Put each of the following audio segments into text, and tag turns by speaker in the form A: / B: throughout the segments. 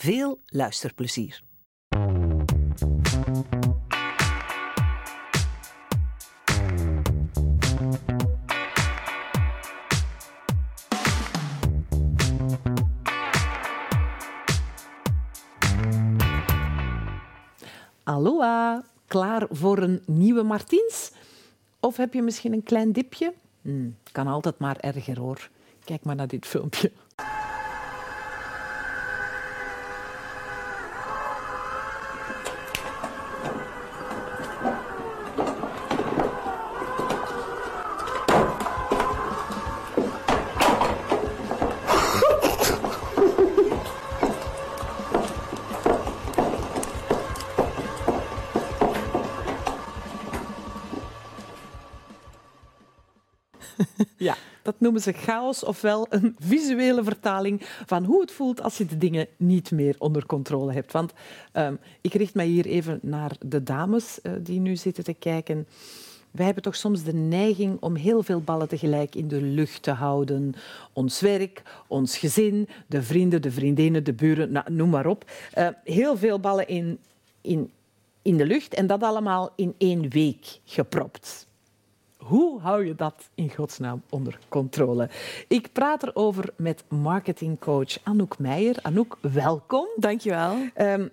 A: Veel luisterplezier. Aloha, klaar voor een nieuwe Martiens? Of heb je misschien een klein dipje? Hmm, kan altijd maar erger hoor. Kijk maar naar dit filmpje. Noemen ze chaos, ofwel een visuele vertaling van hoe het voelt als je de dingen niet meer onder controle hebt. Want um, ik richt mij hier even naar de dames uh, die nu zitten te kijken. Wij hebben toch soms de neiging om heel veel ballen tegelijk in de lucht te houden. Ons werk, ons gezin, de vrienden, de vriendinnen, de buren, nou, noem maar op. Uh, heel veel ballen in, in, in de lucht en dat allemaal in één week gepropt. Hoe hou je dat in godsnaam onder controle? Ik praat erover met marketingcoach Anouk Meijer. Anouk, welkom.
B: Dankjewel. Um,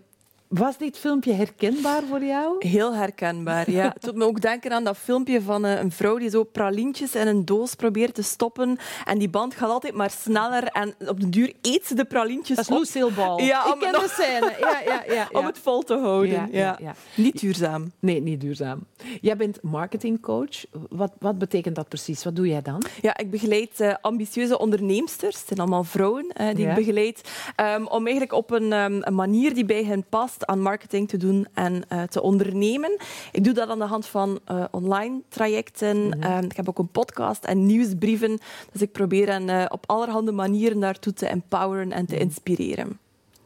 A: was dit filmpje herkenbaar voor jou?
B: Heel herkenbaar, ja. Het doet me ook denken aan dat filmpje van eh, een vrouw die zo pralintjes in een doos probeert te stoppen. En die band gaat altijd maar sneller. En op de duur eet ze de pralintjes
A: Dat is Lucille Ball.
B: Ja,
A: Ik ken de scène. Ja, ja, ja, ja,
B: Om het vol te houden. Ja, ja, Niet duurzaam.
A: Nee, niet duurzaam. Jij bent marketingcoach. Wat, wat betekent dat precies? Wat doe jij dan?
B: Ja, ik begeleid uh, ambitieuze onderneemsters. Het zijn allemaal vrouwen uh, die ik begeleid. Um, om eigenlijk op een, um, een manier die bij hen past aan marketing te doen en uh, te ondernemen. Ik doe dat aan de hand van uh, online trajecten. Mm -hmm. uh, ik heb ook een podcast en nieuwsbrieven. Dus ik probeer hen op allerhande manieren daartoe te empoweren en te
A: Mhm.
B: inspireren.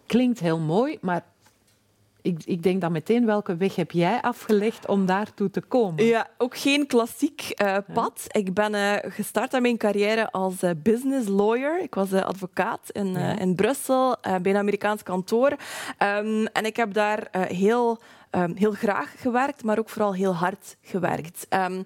A: Klinkt heel mooi, maar ik, ik, denk dan meteen, welke weg heb jij afgelegd om daartoe te komen?
B: Ja, ook geen klassiek uh, pad. Ja. Ik ben uh, gestart aan mijn carrière als uh, business lawyer. Ik was advocaat in, ja. in Brussel, bij een Amerikaans kantoor. Um, en ik heb daar heel, um, heel graag gewerkt, maar ook vooral heel hard gewerkt. Um,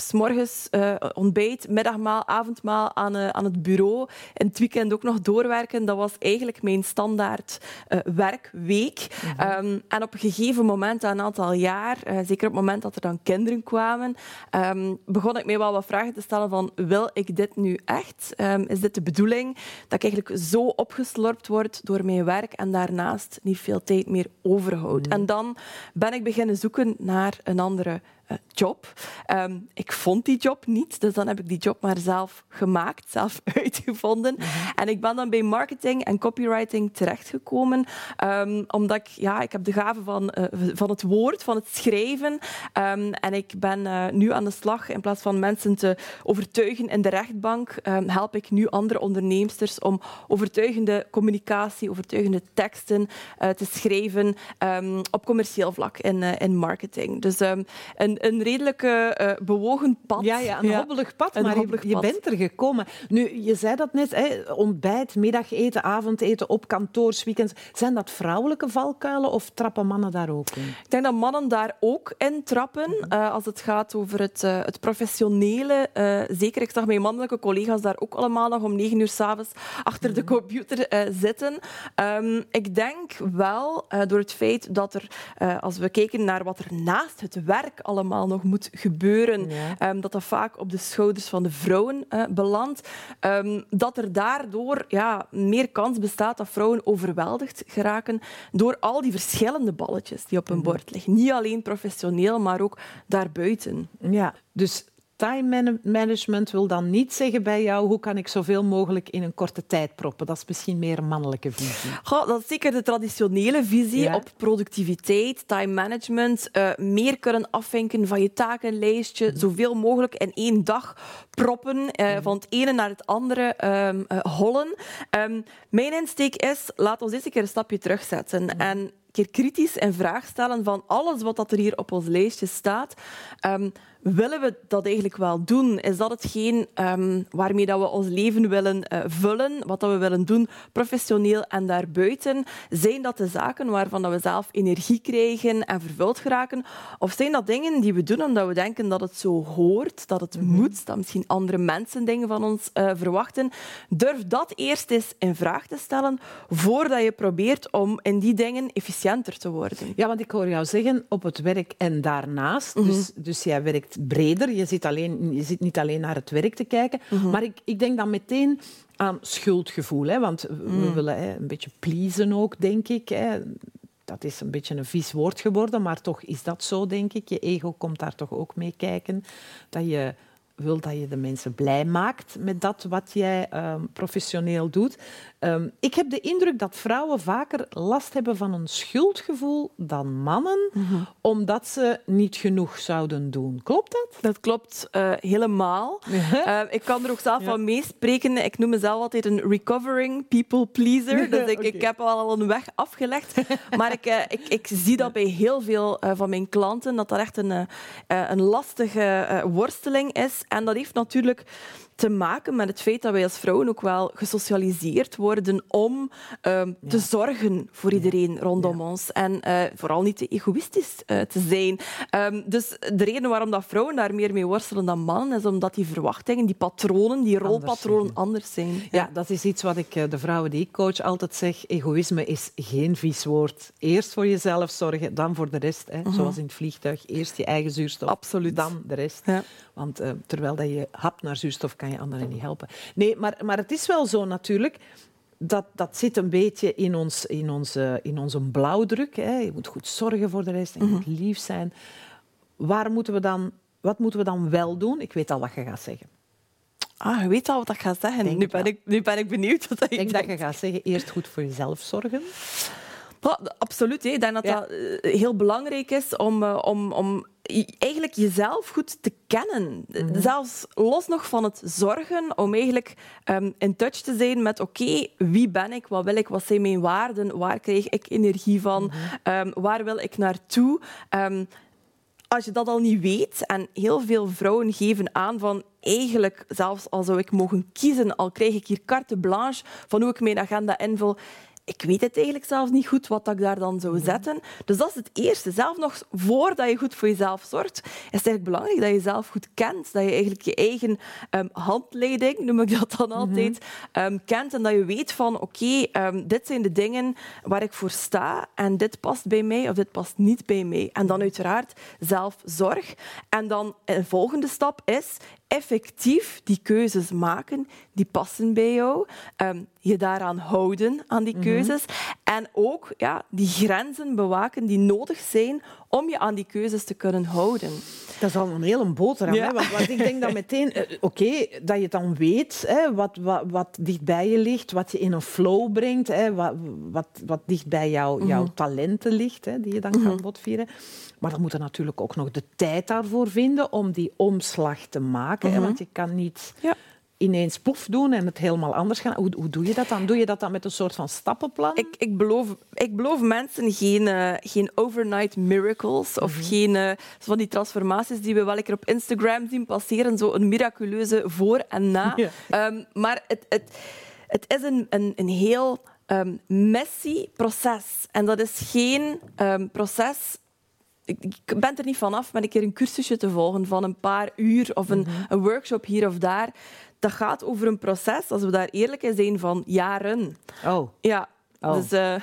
B: s'morgens uh, ontbijt, middagmaal, avondmaal aan, uh, aan het bureau. In het weekend ook nog doorwerken. Dat was eigenlijk mijn standaard uh, werkweek. Mm -hmm. um, en op een gegeven moment, een aantal jaar, zeker op het moment dat er dan kinderen kwamen, um, begon ik mij wel wat vragen te stellen van wil ik dit nu echt? Um, is dit de bedoeling? Dat ik eigenlijk zo opgeslorpt word door mijn werk en daarnaast niet veel tijd meer overhoud. Mm -hmm. En dan ben ik beginnen zoeken naar een andere job. Um, ik vond die job niet, dus dan heb ik die job maar zelf gemaakt, zelf uitgevonden. Mm -hmm. En ik ben dan bij marketing en copywriting terechtgekomen, um, omdat ik, ja, ik heb de gave van, uh, van het woord, van het schrijven. Um, en ik ben uh, nu aan de slag, in plaats van mensen te overtuigen in de rechtbank, help ik nu andere onderneemsters om overtuigende communicatie, overtuigende teksten uh, te schrijven op commercieel vlak in, in marketing. Dus een een redelijk uh, bewogen pad.
A: Ja, ja een ja. hobbelig pad, een maar hobbelig je, bent er gekomen. Nu, je zei dat net, hè, ontbijt, middageten, avondeten, op kantoor, weekends. Zijn dat vrouwelijke valkuilen of trappen mannen daar ook in?
B: Ik denk dat mannen daar ook in trappen. Uh, als het gaat over het, uh, het professionele. zeker, ik zag mijn mannelijke collega's daar ook allemaal nog om negen uur s'avonds achter de computer zitten. Um, ik denk wel, door het feit dat er, als we kijken naar wat er naast het werk allemaal allemaal nog moet gebeuren, ja. um, dat dat vaak op de schouders van de vrouwen uh, belandt, um, dat er daardoor ja, meer kans bestaat dat vrouwen overweldigd geraken door al die verschillende balletjes die op hun bord liggen. Niet alleen professioneel, maar ook daarbuiten.
A: Ja, dus time management wil dan niet zeggen bij jou hoe kan ik zoveel mogelijk in een korte tijd proppen. Dat is misschien meer een mannelijke visie.
B: Goh, dat is zeker de traditionele visie op productiviteit, time management. Uh, meer kunnen afvinken van je takenlijstje, mhm. zoveel mogelijk in één dag proppen, uh, van het ene naar het andere um, uh, hollen. Um, mijn insteek is, laat ons eens keer een stapje terugzetten. Mhm. En keer kritisch in vraag stellen van alles wat er hier op ons lijstje staat. Um, willen we dat eigenlijk wel doen? Is dat hetgeen um, waarmee dat we ons leven willen uh, vullen, wat dat we willen doen, professioneel en daarbuiten? Zijn dat de zaken waarvan dat we zelf energie krijgen en vervuld geraken? Of zijn dat dingen die we doen omdat we denken dat het zo hoort, dat het mm moet, dat misschien andere mensen dingen van ons uh, verwachten? Durf dat eerst eens in vraag te stellen voordat je probeert om in die dingen efficiënter te worden.
A: Ja, want ik hoor jou zeggen op het werk en daarnaast. Mm -hmm. dus, dus jij werkt breder. Je zit, alleen, je zit niet alleen naar het werk te kijken. Mhm. Maar ik, ik denk dan meteen aan schuldgevoel. Hè, want we mhm. willen hè, een beetje pleasen ook, denk ik. Hè. Dat is een beetje een vies woord geworden, maar toch is dat zo, denk ik. Je ego komt daar toch ook mee kijken. Dat je wil dat je de mensen blij maakt met dat wat jij um, professioneel doet. Um, ik heb de indruk dat vrouwen vaker last hebben van een schuldgevoel dan mannen, mm -hmm. omdat ze niet genoeg zouden doen. Klopt dat?
B: Dat klopt uh, helemaal. uh, ik kan er ook zelf ja. van meespreken. Ik noem mezelf altijd een recovering people pleaser. Dus ik, okay. ik heb al een weg afgelegd. maar ik, uh, ik, ik, zie dat bij heel veel van mijn klanten, dat dat echt een, een lastige worsteling is. En dat heeft natuurlijk te maken met het feit dat wij als vrouwen ook wel gesocialiseerd worden om ja. te zorgen voor iedereen ja. rondom ja. ons. En uh, vooral niet te egoïstisch uh, te zijn. Um, dus de reden waarom dat vrouwen daar meer mee worstelen dan mannen, is omdat die verwachtingen, die patronen, die rolpatronen anders, anders zijn.
A: Ja, dat is iets wat ik uh, de vrouwen die ik coach altijd zeg. Egoïsme is geen vies woord. Eerst voor jezelf zorgen, dan voor de rest. Hè. -huh. Zoals in het vliegtuig. Eerst je eigen zuurstof,
B: Absoluut.
A: dan de rest. Want terwijl dat je hapt naar zuurstof kan je anderen niet helpen. Nee, maar, maar het is wel zo natuurlijk. Dat, dat zit een beetje in, ons, in, onze, in onze blauwdruk. Hè. Je moet goed zorgen voor de rest en je moet lief zijn. Waar moeten we dan, wat moeten we dan wel doen? Ik weet al wat je gaat zeggen.
B: Ah, je weet al wat ik ga zeggen. nu ben, ik, nu ben ik benieuwd wat je
A: Ik denk dat je gaat zeggen, eerst goed voor jezelf zorgen.
B: Ja, absoluut. Ik denk dat ja. dat heel belangrijk is om, om, om eigenlijk jezelf goed te kennen. Mm-hmm. Zelfs los nog van het zorgen, om eigenlijk um, in touch te zijn met oké, okay, wie ben ik, wat wil ik, wat zijn mijn waarden, waar krijg ik energie van, mm-hmm. um, waar wil ik naartoe. Um, als je dat al niet weet, en heel veel vrouwen geven aan van eigenlijk, zelfs al zou ik mogen kiezen, al krijg ik hier carte blanche van hoe ik mijn agenda invul, ik weet het eigenlijk zelfs niet goed wat ik daar dan zou zetten. Dus dat is het eerste. Zelf nog voordat je goed voor jezelf zorgt, is het eigenlijk belangrijk dat je jezelf goed kent. Dat je eigenlijk je eigen um, handleiding, noem ik dat dan mhm. altijd, um, kent. En dat je weet van, oké, okay, um, dit zijn de dingen waar ik voor sta en dit past bij mij of dit past niet bij mij. En dan uiteraard zelfzorg. En dan een volgende stap is effectief die keuzes maken die passen bij jou. Um, je daaraan houden, aan die mhm. keuzes. Mm -hmm. En ook ja, die grenzen bewaken die nodig zijn om je aan die keuzes te kunnen houden.
A: Dat is al een hele boterham. Ja. Hè? Want, want, ik denk dat meteen... Uh, Oké, okay, dat je dan weet hè, wat, wat, wat dicht bij je ligt, wat je in een flow brengt, hè, wat, wat, wat dicht bij jou, mm -hmm. jouw talenten ligt, hè, die je dan mm -hmm. kan botvieren. Maar dan moet je natuurlijk ook nog de tijd daarvoor vinden om die omslag te maken. Hè? Want je kan niet... Ja ineens poef doen en het helemaal anders gaan. Hoe, hoe doe je dat dan? Doe je dat dan met een soort van stappenplan?
B: Ik, ik, beloof, ik beloof mensen geen, uh, geen overnight miracles of mm -hmm. geen uh, van die transformaties die we wel keer op Instagram zien passeren. Zo een miraculeuze voor en na. Ja. Um, maar het, het, het is een, een, een heel um, messy proces. En dat is geen um, proces ik ben er niet vanaf met een keer een cursusje te volgen van een paar uur of een, -hmm. een workshop hier of daar dat gaat over een proces, als we daar eerlijk in zijn, van jaren.
A: Oh.
B: Ja,
A: Oh.
B: Dus, uh,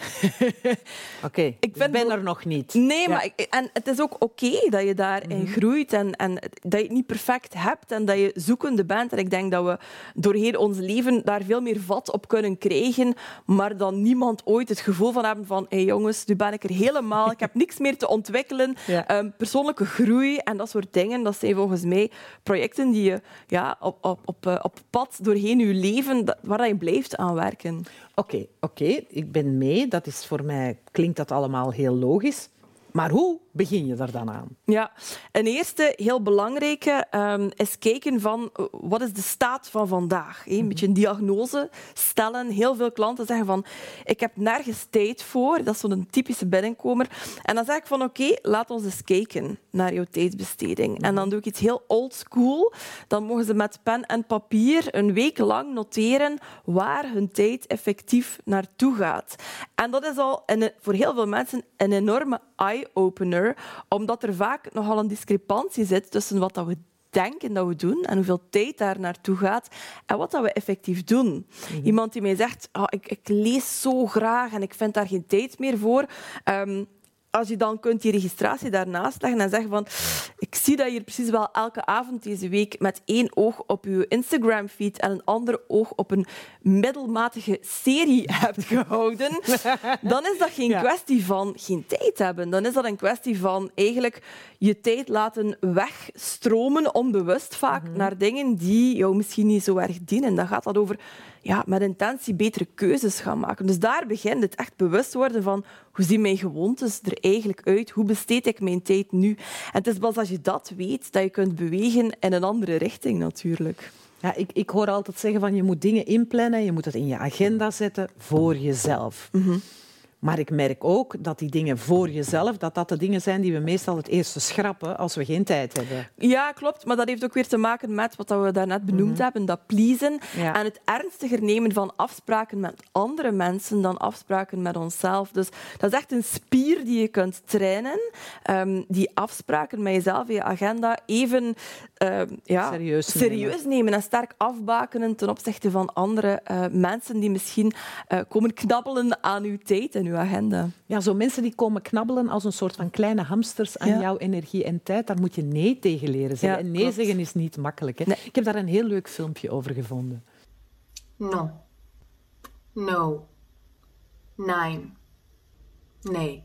A: Oké, ik ben, ben er nog niet.
B: Nee, maar ik, en het is ook oké dat je daarin mm groeit en, en dat je het niet perfect hebt en dat je zoekende bent. En ik denk dat we doorheen ons leven daar veel meer vat op kunnen krijgen, maar dan niemand ooit het gevoel van hebben van hé hey jongens, nu ben ik er helemaal, ik heb niks meer te ontwikkelen. Um, persoonlijke groei en dat soort dingen, dat zijn volgens mij projecten die je ja, op, op, op, eh, op pad doorheen je leven, waar je blijft aan werken.
A: Oké, oké, ik ben mee. Dat is voor mij klinkt dat allemaal heel logisch. Maar hoe begin je daar dan aan?
B: Ja, een eerste heel belangrijke um, is kijken van eh, wat is de staat van vandaag. Een mhm. beetje een diagnose stellen. Heel veel klanten zeggen van ik heb nergens tijd voor. Dat is zo'n typische binnenkomer. En dan zeg ik van oké, laat ons eens kijken naar jouw tijdsbesteding. En dan mhm. doe ik iets heel old school. Dan mogen ze met pen en papier een week lang noteren waar hun tijd effectief naartoe gaat. En dat is al een, voor heel veel mensen een enorme eye-opener, omdat er vaak nogal een discrepantie zit tussen wat dat we denken dat we doen en hoeveel tijd daar naartoe gaat en wat dat we effectief doen. Mhm. Iemand die mij zegt, oh, ik, ik, lees zo graag en ik vind daar geen tijd meer voor. Um, als je dan kunt die registratie daarnaast leggen en zeggen van ik zie dat je precies wel elke avond deze week met één oog op je Instagram-feed en een ander oog op een middelmatige serie hebt gehouden, dan is dat geen kwestie van geen tijd hebben. Dan is dat een kwestie van eigenlijk je tijd laten wegstromen, onbewust vaak, mhm. naar dingen die jou misschien niet zo erg dienen. Dan gaat dat over ja, met intentie betere keuzes gaan maken. Dus daar begint het echt bewust worden van hoe zien mijn gewoontes er eigenlijk uit? Hoe besteed ik mijn tijd nu? En het is pas als je dat weet dat je kunt bewegen in een andere richting natuurlijk.
A: Ja, ik, ik hoor altijd zeggen van je moet dingen inplannen, je moet het in je agenda zetten voor jezelf. Mm maar ik merk ook dat die dingen voor jezelf, dat dat de dingen zijn die we meestal het eerste schrappen als we geen tijd hebben.
B: Ja, klopt. Maar dat heeft ook weer te maken met wat we daarnet benoemd mhm. hebben, dat pleasen. En het ernstiger nemen van afspraken met andere mensen dan afspraken met onszelf. Dus dat is echt een spier die je kunt trainen. Um, die afspraken met jezelf, je agenda, even um, ja, serieus, serieus nemen. en sterk afbakenen ten opzichte van andere uh, mensen die misschien uh, komen knabbelen aan uw tijd en uw agenda.
A: Ja, zo mensen die komen knabbelen als een soort van kleine hamsters aan jouw energie en tijd, daar moet je nee tegen leren zeggen. en nee zeggen is niet makkelijk. Hè? Ik heb daar een heel leuk filmpje over gevonden.
C: No. No. Nine. Nee.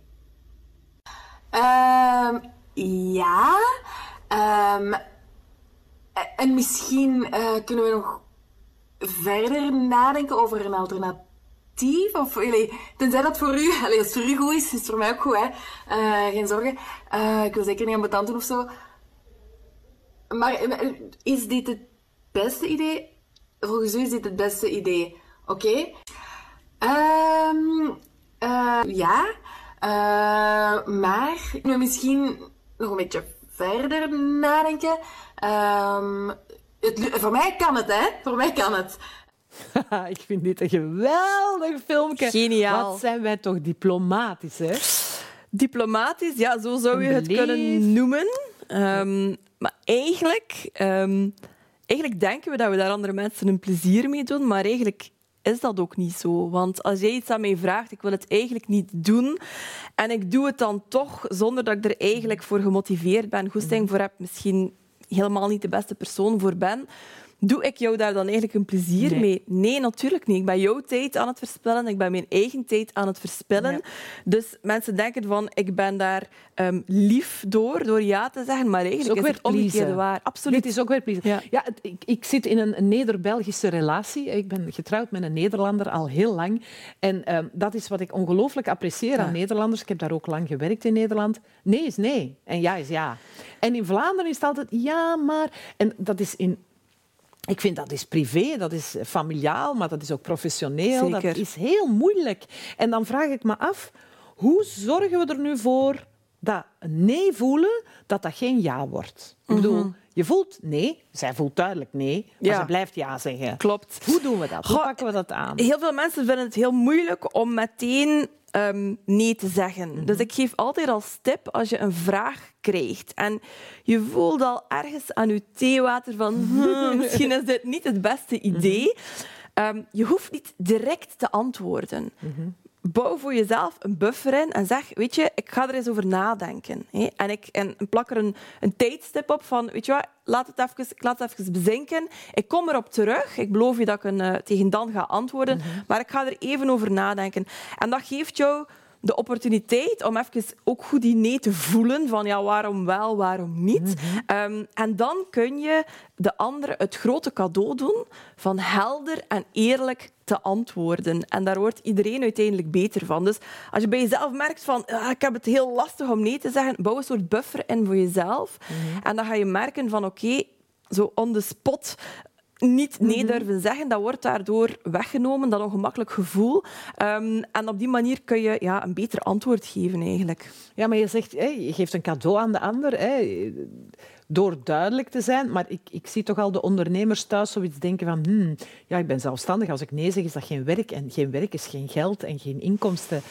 C: Um, ja. Um, en misschien uh, kunnen we nog verder nadenken over een alternatief of, allee, tenzij dat voor u, allee, als het voor u goed is, is het voor mij ook goed, hè. Uh, geen zorgen. Uh, ik wil zeker niet aan doen of zo. Maar eh, is dit het beste idee? Volgens u is dit het beste idee. Oké. Ehm, ja. maar we misschien nog een beetje verder nadenken. Um, het, voor mij kan het, hè? Voor mij kan het.
A: ik vind dit een geweldig filmpje.
B: Geniaal.
A: Wat zijn wij toch diplomatisch, hè?
B: Diplomatisch, ja, zo zou je het kunnen noemen. Um, maar eigenlijk, um, eigenlijk denken we dat we daar andere mensen een plezier mee doen, maar eigenlijk is dat ook niet zo. Want als jij iets aan mij vraagt, ik wil het eigenlijk niet doen, en ik doe het dan toch zonder dat ik er eigenlijk voor gemotiveerd ben, goesting voor heb, misschien helemaal niet de beste persoon voor ben, Doe ik jou daar dan eigenlijk een plezier mee? Nee, natuurlijk niet. Ik ben jouw tijd aan het verspillen. Ik ben mijn eigen tijd aan het verspillen. Dus mensen denken van, ik ben daar um, lief door, door ja te zeggen. Maar eigenlijk is, is het omgekeerde waar.
A: Absoluut. Dit is ook weer plezier. Ja. ja ik, ik, zit in een Neder-Belgische relatie. Ik ben getrouwd met een Nederlander al heel lang. En um, dat is wat ik ongelooflijk apprecieer aan Nederlanders. Ik heb daar ook lang gewerkt in Nederland. Nee is nee en ja is ja. En in Vlaanderen is het altijd ja, maar... En dat is in ik vind dat is privé, dat is familiaal, maar dat is ook professioneel. Zeker. Dat is heel moeilijk. En dan vraag ik me af, hoe zorgen we er nu voor dat nee voelen, dat dat geen ja wordt? Ik bedoel, mhm. Je voelt nee, zij voelt duidelijk nee, maar ze blijft ja zeggen.
B: Klopt.
A: Hoe doen we dat? Hoe pakken we dat aan?
B: Heel veel mensen vinden het heel moeilijk om meteen um, nee te zeggen. Mhm. Dus ik geef altijd als tip als je een vraag krijgt en je voelt al ergens aan je theewater van hm, misschien is dit niet het beste idee. Um, je hoeft niet direct te antwoorden. Mhm. Bouw voor jezelf een buffer in en zeg, weet je, ik ga er eens over nadenken. Hè? En ik en plak er een, een tijdstip op van, weet je wat, laat het even, ik laat het even bezinken. Ik kom erop terug. Ik beloof je dat ik een, uh, tegen dan ga antwoorden. Mhm. Maar ik ga er even over nadenken. En dat geeft jou de opportuniteit om even ook goed die nee te voelen van ja, waarom wel, waarom niet. Mhm. Ehm, en dan kun je de andere het grote cadeau doen van helder en eerlijk te antwoorden. En daar wordt iedereen uiteindelijk beter van. Dus als je bij jezelf merkt van ah, ik heb het heel lastig om nee te zeggen, bouw een soort buffer in voor jezelf. Mhm. En dan ga je merken van oké, zo on the spot niet nee mhm. durven zeggen, dat wordt daardoor weggenomen, dat ongemakkelijk gevoel. Um, en op die manier kun je ja, een beter antwoord geven eigenlijk.
A: Ja, maar je zegt, je geeft een cadeau aan de ander. Door duidelijk te zijn. Maar ik, ik zie toch al de ondernemers thuis zoiets denken van hmm, ja, ik ben zelfstandig. Als ik nee zeg, is dat geen werk. En geen werk is geen geld en geen inkomsten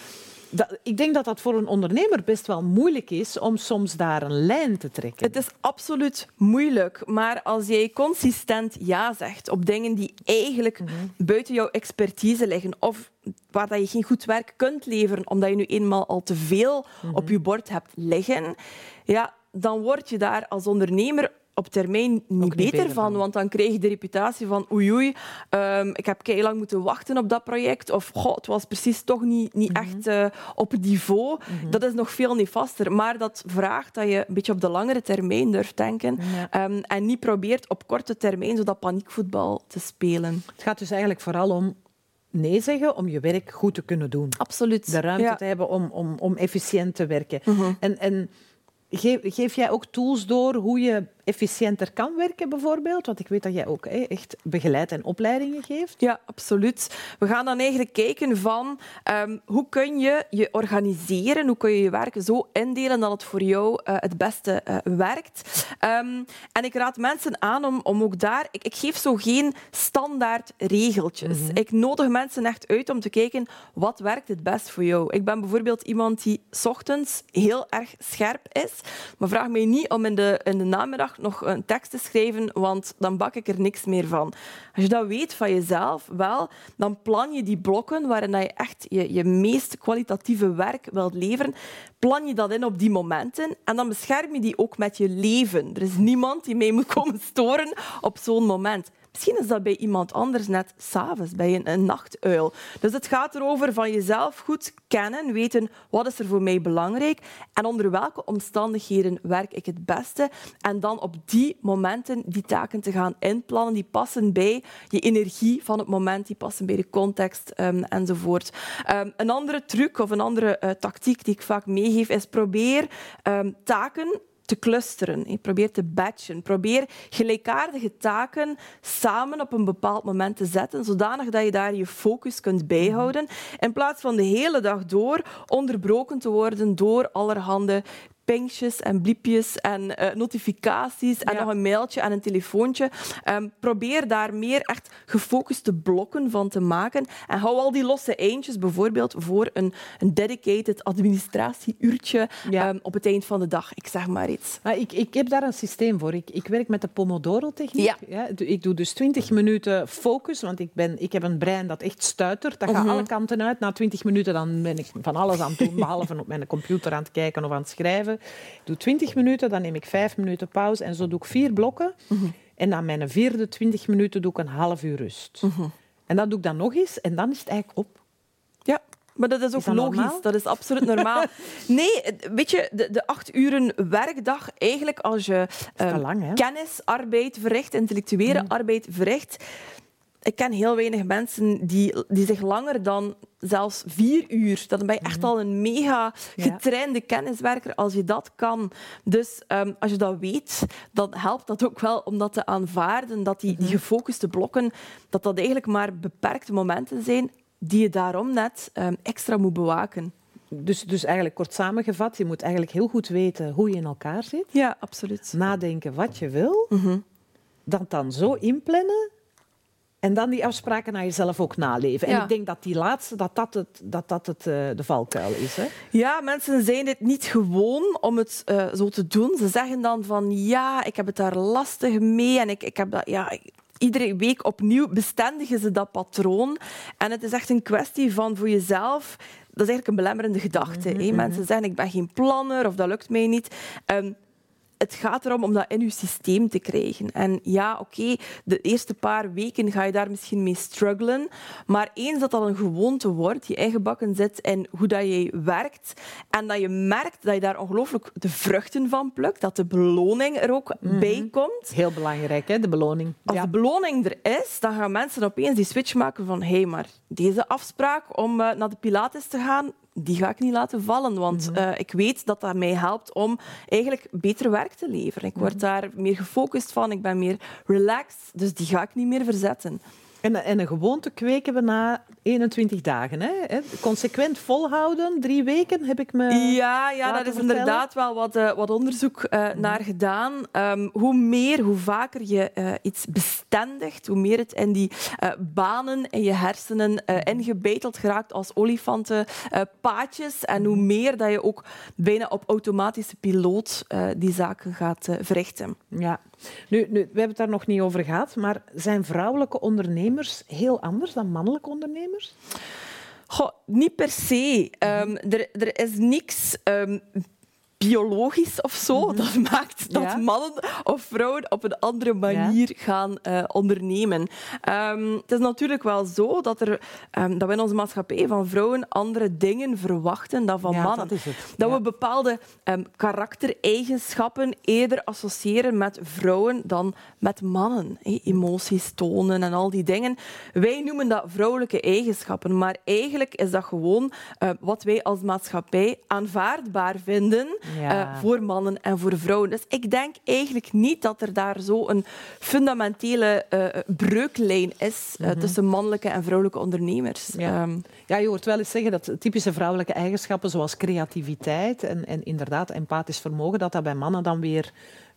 A: dat, ik denk dat dat voor een ondernemer best wel moeilijk is om soms daar een lijn te trekken.
B: Het is absoluut moeilijk, maar als jij consistent ja zegt op dingen die eigenlijk mhm. buiten jouw expertise liggen of waar dat je geen goed werk kunt leveren omdat je nu eenmaal al te veel mhm. op je bord hebt liggen, ja, dan word je daar als ondernemer op termijn niet, beter, van, want dan krijg je de reputatie van oei oei, um, ik heb lang moeten wachten op dat project of god, het was precies toch niet, niet mhm. echt uh, op het niveau. Mhm. Dat is nog veel nefaster, maar dat vraagt dat je een beetje op de langere termijn durft denken um, en niet probeert op korte termijn zo dat paniekvoetbal te spelen.
A: Het gaat dus eigenlijk vooral om nee zeggen om je werk goed te kunnen doen.
B: Absoluut.
A: De ruimte te hebben om, om, om efficiënt te werken. Mhm. En, en geef, geef jij ook tools door hoe je efficiënter kan werken, bijvoorbeeld? Want ik weet dat jij ook echt begeleid en opleidingen geeft.
B: Ja, absoluut. We gaan dan eigenlijk kijken van um, hoe kun je je organiseren, hoe kun je je werk zo indelen dat het voor jou uh, het beste uh, werkt. Um, en ik raad mensen aan om, om ook daar... Ik, ik geef zo geen standaard regeltjes. Mm -hmm. Ik nodig mensen echt uit om te kijken wat werkt het best voor jou. Ik ben bijvoorbeeld iemand die ochtends heel erg scherp is, maar vraag mij niet om in de, in de namiddag nog een tekst te schrijven, want dan bak ik er niks meer van. Als je dat weet van jezelf, wel, dan plan je die blokken waarin je echt je, je meest kwalitatieve werk wilt leveren, plan je dat in op die momenten en dan bescherm je die ook met je leven. Er is niemand die mee moet komen storen op zo'n moment. Misschien is dat bij iemand anders net s'avonds, bij een, nachtuil. Dus het gaat erover van jezelf goed kennen, weten wat is er voor mij belangrijk en onder welke omstandigheden werk ik het beste. En dan op die momenten die taken te gaan inplannen, die passen bij je energie van het moment, die passen bij de context um, enzovoort. Um, een andere truc of een andere uh, tactiek die ik vaak meegeef is probeer um, taken te clusteren. Probeer te batchen. Probeer gelijkaardige taken samen op een bepaald moment te zetten, zodanig dat je daar je focus kunt bijhouden, in plaats van de hele dag door onderbroken te worden door allerhande pinkjes en bliepjes en uh, notificaties en nog een mailtje en een telefoontje. Um, probeer daar meer echt gefocuste blokken van te maken. En hou al die losse eindjes bijvoorbeeld voor een, een dedicated administratieuurtje ja. um, op het eind van de dag. Ik zeg maar iets.
A: Maar ik, ik heb daar een systeem voor. Ik, ik werk met de Pomodoro-techniek. Ja. ja. ik doe dus 20 minuten focus, want ik, ben, ik heb een brein dat echt stuitert. Dat gaat mhm. alle kanten uit. Na 20 minuten dan ben ik van alles aan het doen, behalve op mijn computer aan het kijken of aan het schrijven. Ik doe 20 minuten, dan neem ik 5 minuten pauze en zo doe ik vier blokken. Mhm. En na mijn vierde 20 minuten doe ik een half uur rust. Mhm. En dat doe ik dan nog eens en dan is het eigenlijk op.
B: Ja, maar dat is ook logisch. Dat is absoluut normaal. nee, weet je, de, de acht uren werkdag, eigenlijk als je uh, kennisarbeid verricht, intellectuele mhm. arbeid verricht, ik ken heel weinig mensen die, die zich langer dan zelfs vier uur. Dan ben je echt mhm. al een mega getrainde kenniswerker als je dat kan. Dus um, als je dat weet, dan helpt dat ook wel om dat te aanvaarden. Dat die, die mhm. gefocuste blokken, dat dat eigenlijk maar beperkte momenten zijn die je daarom net um, extra moet bewaken.
A: Dus, dus eigenlijk kort samengevat, je moet eigenlijk heel goed weten hoe je in elkaar zit.
B: Ja, absoluut.
A: Nadenken wat je wil. Mm Dat dan zo inplannen en dan die afspraken naar jezelf ook naleven. En ik denk dat die laatste, dat dat, het, dat, dat het, uh, de valkuil is. Hè?
B: Ja, mensen zijn dit niet gewoon om het uh, zo te doen. Ze zeggen dan van ja, ik heb het daar lastig mee en ik, ik heb dat... Ja, iedere week opnieuw bestendigen ze dat patroon. En het is echt een kwestie van voor jezelf dat is eigenlijk een belemmerende gedachte. Mm -hmm. Mensen zeggen, ik ben geen planner of dat lukt mij niet. Um, het gaat erom om dat in je systeem te krijgen. En ja, oké, de eerste paar weken ga je daar misschien mee struggelen. Maar eens dat dat een gewoonte wordt, je eigen bakken zit en hoe dat je werkt, en dat je merkt dat je daar ongelooflijk de vruchten van plukt, dat de beloning er ook mm -hmm. bij komt.
A: Heel belangrijk, hè, de beloning.
B: Als ja. de beloning er is, dan gaan mensen opeens die switch maken van hé, hey, maar deze afspraak om uh, naar de Pilates te gaan, die ga ik niet laten vallen. Want mm -hmm. uh, ik weet dat dat mij helpt om eigenlijk beter werk te leveren. Ik word daar meer gefocust van, ik ben meer relaxed, dus die ga ik niet meer verzetten.
A: En, en een gewoonte kweken we na 21 dagen. Hè? Consequent volhouden, drie weken heb ik me.
B: Ja, ja daar is
A: vertellen.
B: inderdaad wel wat, uh, wat onderzoek uh, mm. naar gedaan. Um, hoe meer, hoe vaker je uh, iets bestendigt, hoe meer het in die banen in je hersenen ingebeiteld geraakt als olifantenpaadjes. en hoe meer dat je ook bijna op automatische piloot die zaken gaat verrichten.
A: Ja. Nu, nu, we hebben het daar nog niet over gehad, maar zijn vrouwelijke ondernemers heel anders dan mannelijke ondernemers?
B: Goh, niet per se. Um, er, er is niks um, biologisch of zo. Mm-hmm. Dat maakt dat ja. mannen of vrouwen op een andere manier ja. gaan uh, ondernemen. Um, het is natuurlijk wel zo dat, er, um, dat we in onze maatschappij van vrouwen andere dingen verwachten dan van
A: ja,
B: mannen.
A: Dat,
B: dat we bepaalde um, karaktereigenschappen eerder associëren met vrouwen dan met mannen. Emoties tonen en al die dingen. Wij noemen dat vrouwelijke eigenschappen, maar eigenlijk is dat gewoon uh, wat wij als maatschappij aanvaardbaar vinden ja. uh, voor mannen en voor vrouwen. Dus ik denk eigenlijk niet dat er daar zo een fundamentele uh, breuklijn is uh, mm -hmm. tussen mannelijke en vrouwelijke ondernemers.
A: Ja. Um, ja, je hoort wel eens zeggen dat typische vrouwelijke eigenschappen zoals creativiteit en, en inderdaad empathisch vermogen, dat dat bij mannen dan weer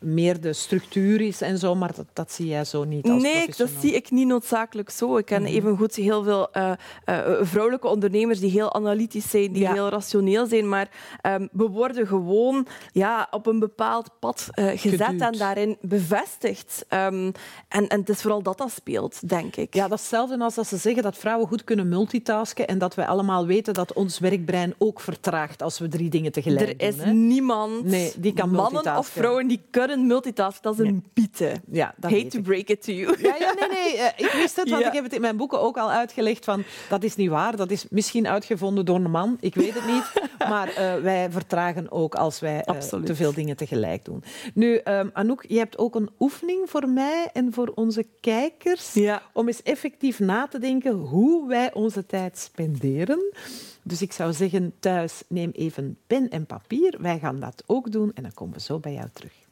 A: meer de structuur is en zo, maar dat, dat zie jij zo niet als
B: Nee, dat zie ik niet noodzakelijk zo. Ik ken mm -hmm. evengoed heel veel uh, uh, vrouwelijke ondernemers die heel analytisch zijn, die ja. heel rationeel zijn, maar um, we worden gewoon ja, op een bepaald pad uh, gezet Geduwd. en daarin bevestigd. Um, en, en het is vooral dat dat speelt, denk ik.
A: Ja, dat is hetzelfde als dat ze zeggen dat vrouwen goed kunnen multitasken en dat wij allemaal weten dat ons werkbrein ook vertraagt als we drie dingen tegelijk
B: er
A: doen.
B: Er is
A: hè?
B: niemand,
A: nee, die kan
B: mannen of vrouwen, die kunnen multitask, dat is een nee. piete.
A: Ja, dat
B: Hate to break it to you.
A: Ja, ja nee, nee. Uh, ik wist het, want ja. ik heb het in mijn boeken ook al uitgelegd van dat is niet waar. Dat is misschien uitgevonden door een man. Ik weet het niet. maar uh, wij vertragen ook als wij uh, te veel dingen tegelijk doen. Nu, um, Anouk, je hebt ook een oefening voor mij en voor onze kijkers
B: ja.
A: om eens effectief na te denken hoe wij onze tijd spenderen. Dus ik zou zeggen, thuis neem even pen en papier. Wij gaan dat ook doen en dan komen we zo bij jou terug.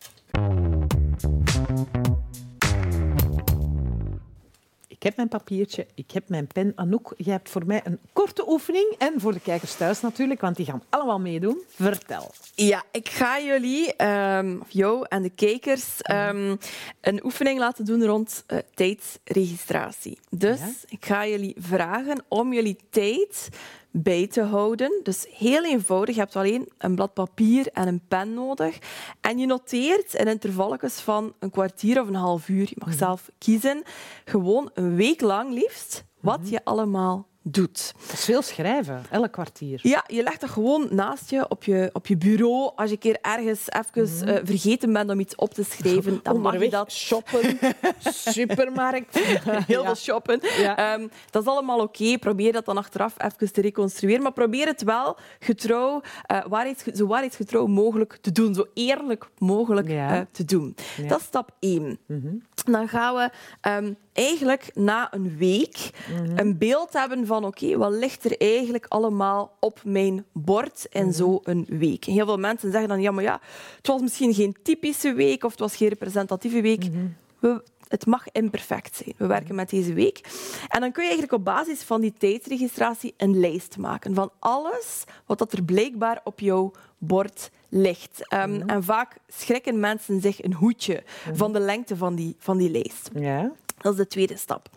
A: Ik heb mijn papiertje, ik heb mijn pen. Anouk, jij hebt voor mij een korte oefening. En voor de kijkers thuis natuurlijk, want die gaan allemaal meedoen. Vertel.
B: Ja, ik ga jullie, um, jou en de kijkers, um, een oefening laten doen rond uh, tijdsregistratie. Dus ja? ik ga jullie vragen om jullie tijd bij te houden. Dus heel eenvoudig. Je hebt alleen een blad papier en een pen nodig. En je noteert in intervalletjes van een kwartier of een half uur. Je mag -hmm. zelf kiezen. Gewoon een week lang liefst wat -hmm. je allemaal doet.
A: Dat is veel schrijven, elk kwartier.
B: Ja, je legt dat gewoon naast je op je, op je bureau. Als je keer ergens even mm. uh, vergeten bent om iets op te schrijven, dan mag je dat
A: shoppen. Supermarkt.
B: Heel veel shoppen. Ja. Um, dat is allemaal oké. Okay. Probeer dat dan achteraf even te reconstrueren. Maar probeer het wel getrouw, uh, waarheids, zo waarheidsgetrouw mogelijk te doen. Zo eerlijk mogelijk ja. uh, te doen. Dat is stap 1. Mm -hmm. Dan gaan we um, eigenlijk na een week mm -hmm. een beeld hebben van oké, okay, wat ligt er eigenlijk allemaal op mijn bord in mm -hmm. zo'n week. Heel veel mensen zeggen dan, ja, maar ja, het was misschien geen typische week of het was geen representatieve week. Mm -hmm. We, het mag imperfect zijn. We werken met deze week. En dan kun je eigenlijk op basis van die tijdsregistratie een lijst maken van alles wat dat er blijkbaar op jouw bord ligt. Um, mm. En vaak schrikken mensen zich een hoedje mm. van de lengte van die, van die lijst.
A: Ja.
B: Dat is de tweede stap.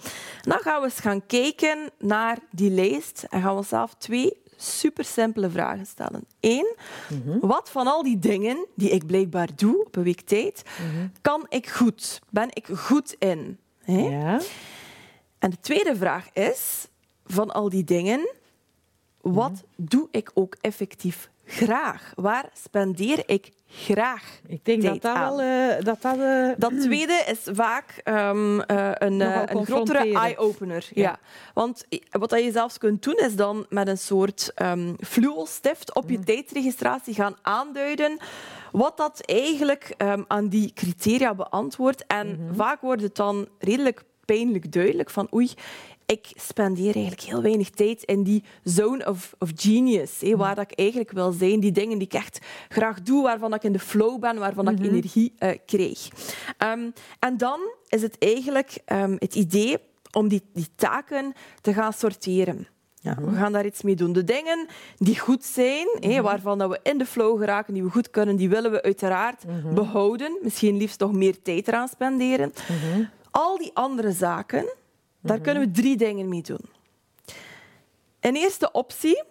B: Dan gaan we eens gaan kijken naar die lijst en gaan we onszelf twee super simpele vragen stellen. Eén, mm -hmm. wat van al die dingen die ik blijkbaar doe op een week tijd, mm -hmm. kan ik goed? Ben ik goed in? Hè?
A: Ja.
B: En de tweede vraag is, van al die dingen, wat
A: Mhm.
B: doe ik ook effectief graag? Waar spendeer ik graag
A: Ik denk dat
B: tijd
A: dat
B: aan?
A: wel... eh, dat dat, eh,
B: Dat tweede is vaak ehm, eh, een, een grotere eye-opener. Ja.
A: Ja.
B: Want wat dat je zelfs kunt doen, is dan met een soort fluo-stift op je tijdsregistratie gaan aanduiden wat dat eigenlijk ehm, aan die criteria beantwoordt. En
A: Mhm.
B: vaak wordt het dan redelijk pijnlijk duidelijk van oei, ik spendeer eigenlijk heel weinig tijd in die zone of, of genius,
A: Mhm.
B: hé, waar dat ik eigenlijk wil zijn. Die dingen die ik echt graag doe, waarvan ik in de flow ben, waarvan
A: Mhm.
B: ik energie eh, krijg. Ehm, en dan is het eigenlijk ehm, het idee om die, die taken te gaan sorteren. Ja, we gaan daar iets mee doen. De dingen die goed zijn, hé, waarvan dat we in de flow geraken, die we goed kunnen, die willen we uiteraard behouden. Misschien liefst nog meer tijd eraan spenderen. Al die andere zaken, daar kunnen we drie dingen mee doen. Een eerste optie,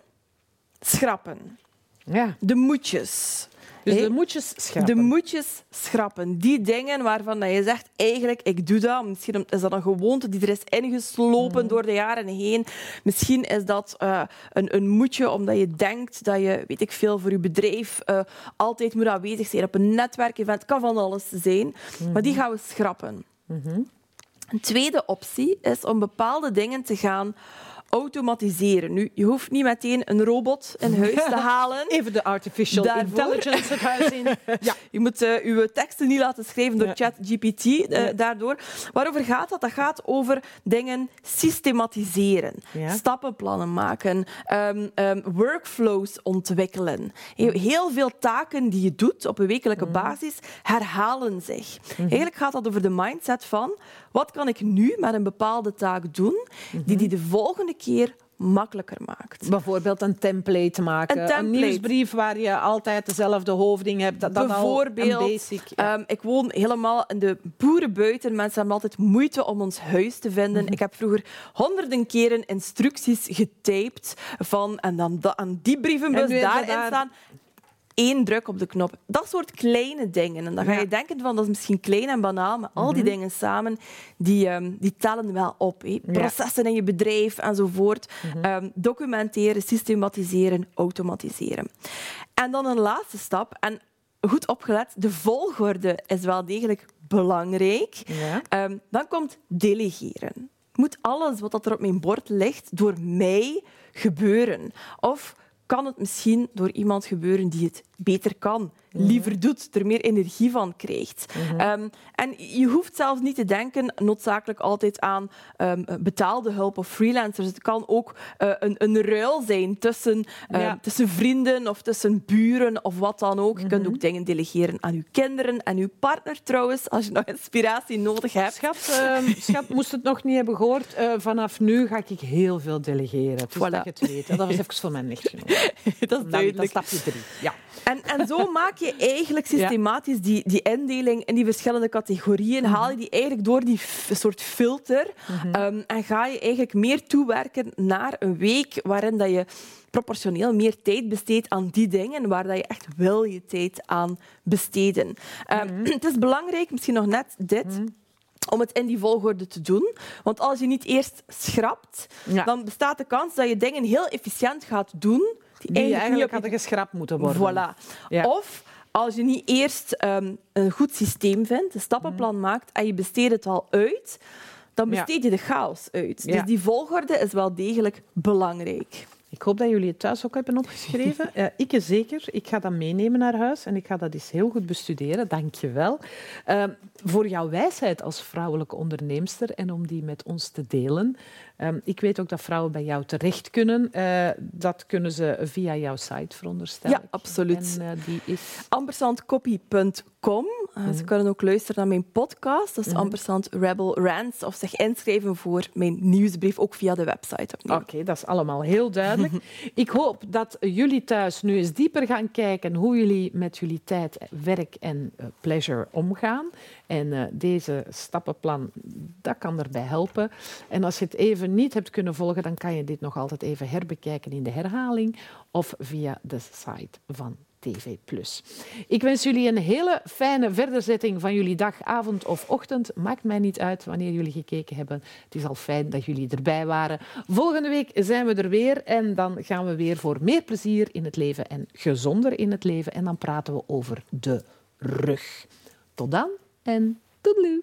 B: schrappen.
A: ja.
B: De moetjes.
A: Dus de moetjes schrappen.
B: de moetjes schrappen. Die dingen waarvan dat je zegt, eigenlijk, ik doe dat. Misschien is dat een gewoonte die er is ingeslopen
A: Mhm.
B: door de jaren heen. Misschien is dat eh, een, een moetje omdat je denkt dat je, weet ik veel, voor je bedrijf eh, altijd moet aanwezig zijn op een netwerkevent. Het kan van alles zijn. Maar
A: Mhm.
B: die gaan we schrappen. Een tweede optie is om bepaalde dingen te gaan automatiseren. Nu, je hoeft niet meteen een robot in huis te halen.
A: Even de artificial
B: Daarvoor-
A: intelligence het huis in. Ja.
B: Je moet eh uw teksten niet laten schrijven door. ChatGPT eh, daardoor. Waarover gaat dat? Dat gaat over dingen systematiseren,
A: Ja.
B: stappenplannen maken, ehm, ehm, workflows ontwikkelen. Heel, heel veel taken die je doet op een wekelijke basis herhalen zich. Eigenlijk gaat dat over de mindset van wat kan ik nu met een bepaalde taak doen die die de volgende keer makkelijker maakt.
A: Bijvoorbeeld een template maken.
B: Een template.
A: nieuwsbrief waar je altijd dezelfde hoofding hebt. Dat, dat al
B: Bijvoorbeeld,
A: een basic. ja.
B: ehm, ik woon helemaal in de boerenbuiten. Mensen hebben altijd moeite om ons huis te vinden.
A: Mhm.
B: Ik heb vroeger honderden keren instructies getypt van en dan da- aan die brievenbus daarin
A: daar-
B: staan. Eén druk op de knop. Dat soort kleine dingen. En dan ga
A: Ja.
B: je denken van dat is misschien klein en banaal, maar al die
A: Mhm.
B: dingen samen die, ehm, die tellen wel op. Processen in je bedrijf enzovoort.
A: Mhm.
B: Ehm, documenteren, systematiseren, automatiseren. En dan een laatste stap. En goed opgelet, de volgorde is wel degelijk belangrijk.
A: Ja.
B: Ehm, dan komt delegeren. Moet alles wat er op mijn bord ligt door mij gebeuren? Of kan het misschien door iemand gebeuren die het beter kan, liever doet, er meer energie van krijgt? Ehm, en je hoeft zelfs niet te denken noodzakelijk altijd aan ehm, betaalde hulp of freelancers. Het kan ook eh, een, een ruil zijn tussen, ehm,
A: Ja.
B: tussen vrienden of tussen buren of wat dan ook. Je kunt ook dingen delegeren aan je kinderen en je partner trouwens, als je nog inspiratie nodig hebt.
A: Schat, ehm, schat, moest het nog niet hebben gehoord. eh, vanaf nu ga ik heel veel delegeren. Dus
B: Voilà.
A: dat je het weet. Dat was even voor mijn nichtgenoot.
B: dat is
A: Dan, dan
B: duidelijk.
A: stapje drie. Ja.
B: En, en zo maak je eigenlijk systematisch die, die indeling in die verschillende categorieën. Haal je die eigenlijk door die soort filter. ehm, en ga je eigenlijk meer toewerken naar een week waarin dat je proportioneel meer tijd besteedt aan die dingen waar dat je echt wil je tijd aan besteden. Ehm, Het is belangrijk, misschien nog net dit, om het in die volgorde te doen. Want als je niet eerst schrapt,
A: Ja.
B: dan bestaat de kans dat je dingen heel efficiënt gaat doen die,
A: Die
B: eigenlijk,
A: eigenlijk
B: je
A: hadden geschrapt moeten worden.
B: Voilà.
A: Ja.
B: Of als je niet eerst ehm, een goed systeem vindt, een stappenplan maakt en je besteedt het al uit, dan besteed je de chaos uit. Dus die volgorde is wel degelijk belangrijk.
A: Ik hoop dat jullie het thuis ook hebben opgeschreven. Eh, ik zeker. Ik ga dat meenemen naar huis en ik ga dat eens heel goed bestuderen. Dank je wel. Eh, voor jouw wijsheid als vrouwelijke onderneemster en om die met ons te delen. Eh, ik weet ook dat vrouwen bij jou terecht kunnen. Eh, dat kunnen ze via jouw site, veronderstel
B: Ja, absoluut.
A: En eh, die is...
B: ampersandcopy.com. Uh, Ze kunnen ook luisteren naar mijn podcast. Dat is
A: Mhm.
B: Ampersand Rebel Rants. Of zich inschrijven voor mijn nieuwsbrief, ook via de website.
A: Oké, dat is allemaal heel duidelijk. Ik hoop dat jullie thuis nu eens dieper gaan kijken hoe jullie met jullie tijd, werk en eh, pleasure omgaan. En eh, deze stappenplan, dat kan erbij helpen. En als je het even niet hebt kunnen volgen, dan kan je dit nog altijd even herbekijken in de herhaling of via de site van TV+. Ik wens jullie een hele fijne verderzetting van jullie dag, avond of ochtend. Maakt mij niet uit wanneer jullie gekeken hebben. Het is al fijn dat jullie erbij waren. Volgende week zijn we er weer en dan gaan we weer voor meer plezier in het leven en gezonder in het leven. En dan praten we over de rug. Tot dan en toedeloe.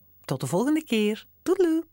A: Tot de volgende keer. Toedeloe!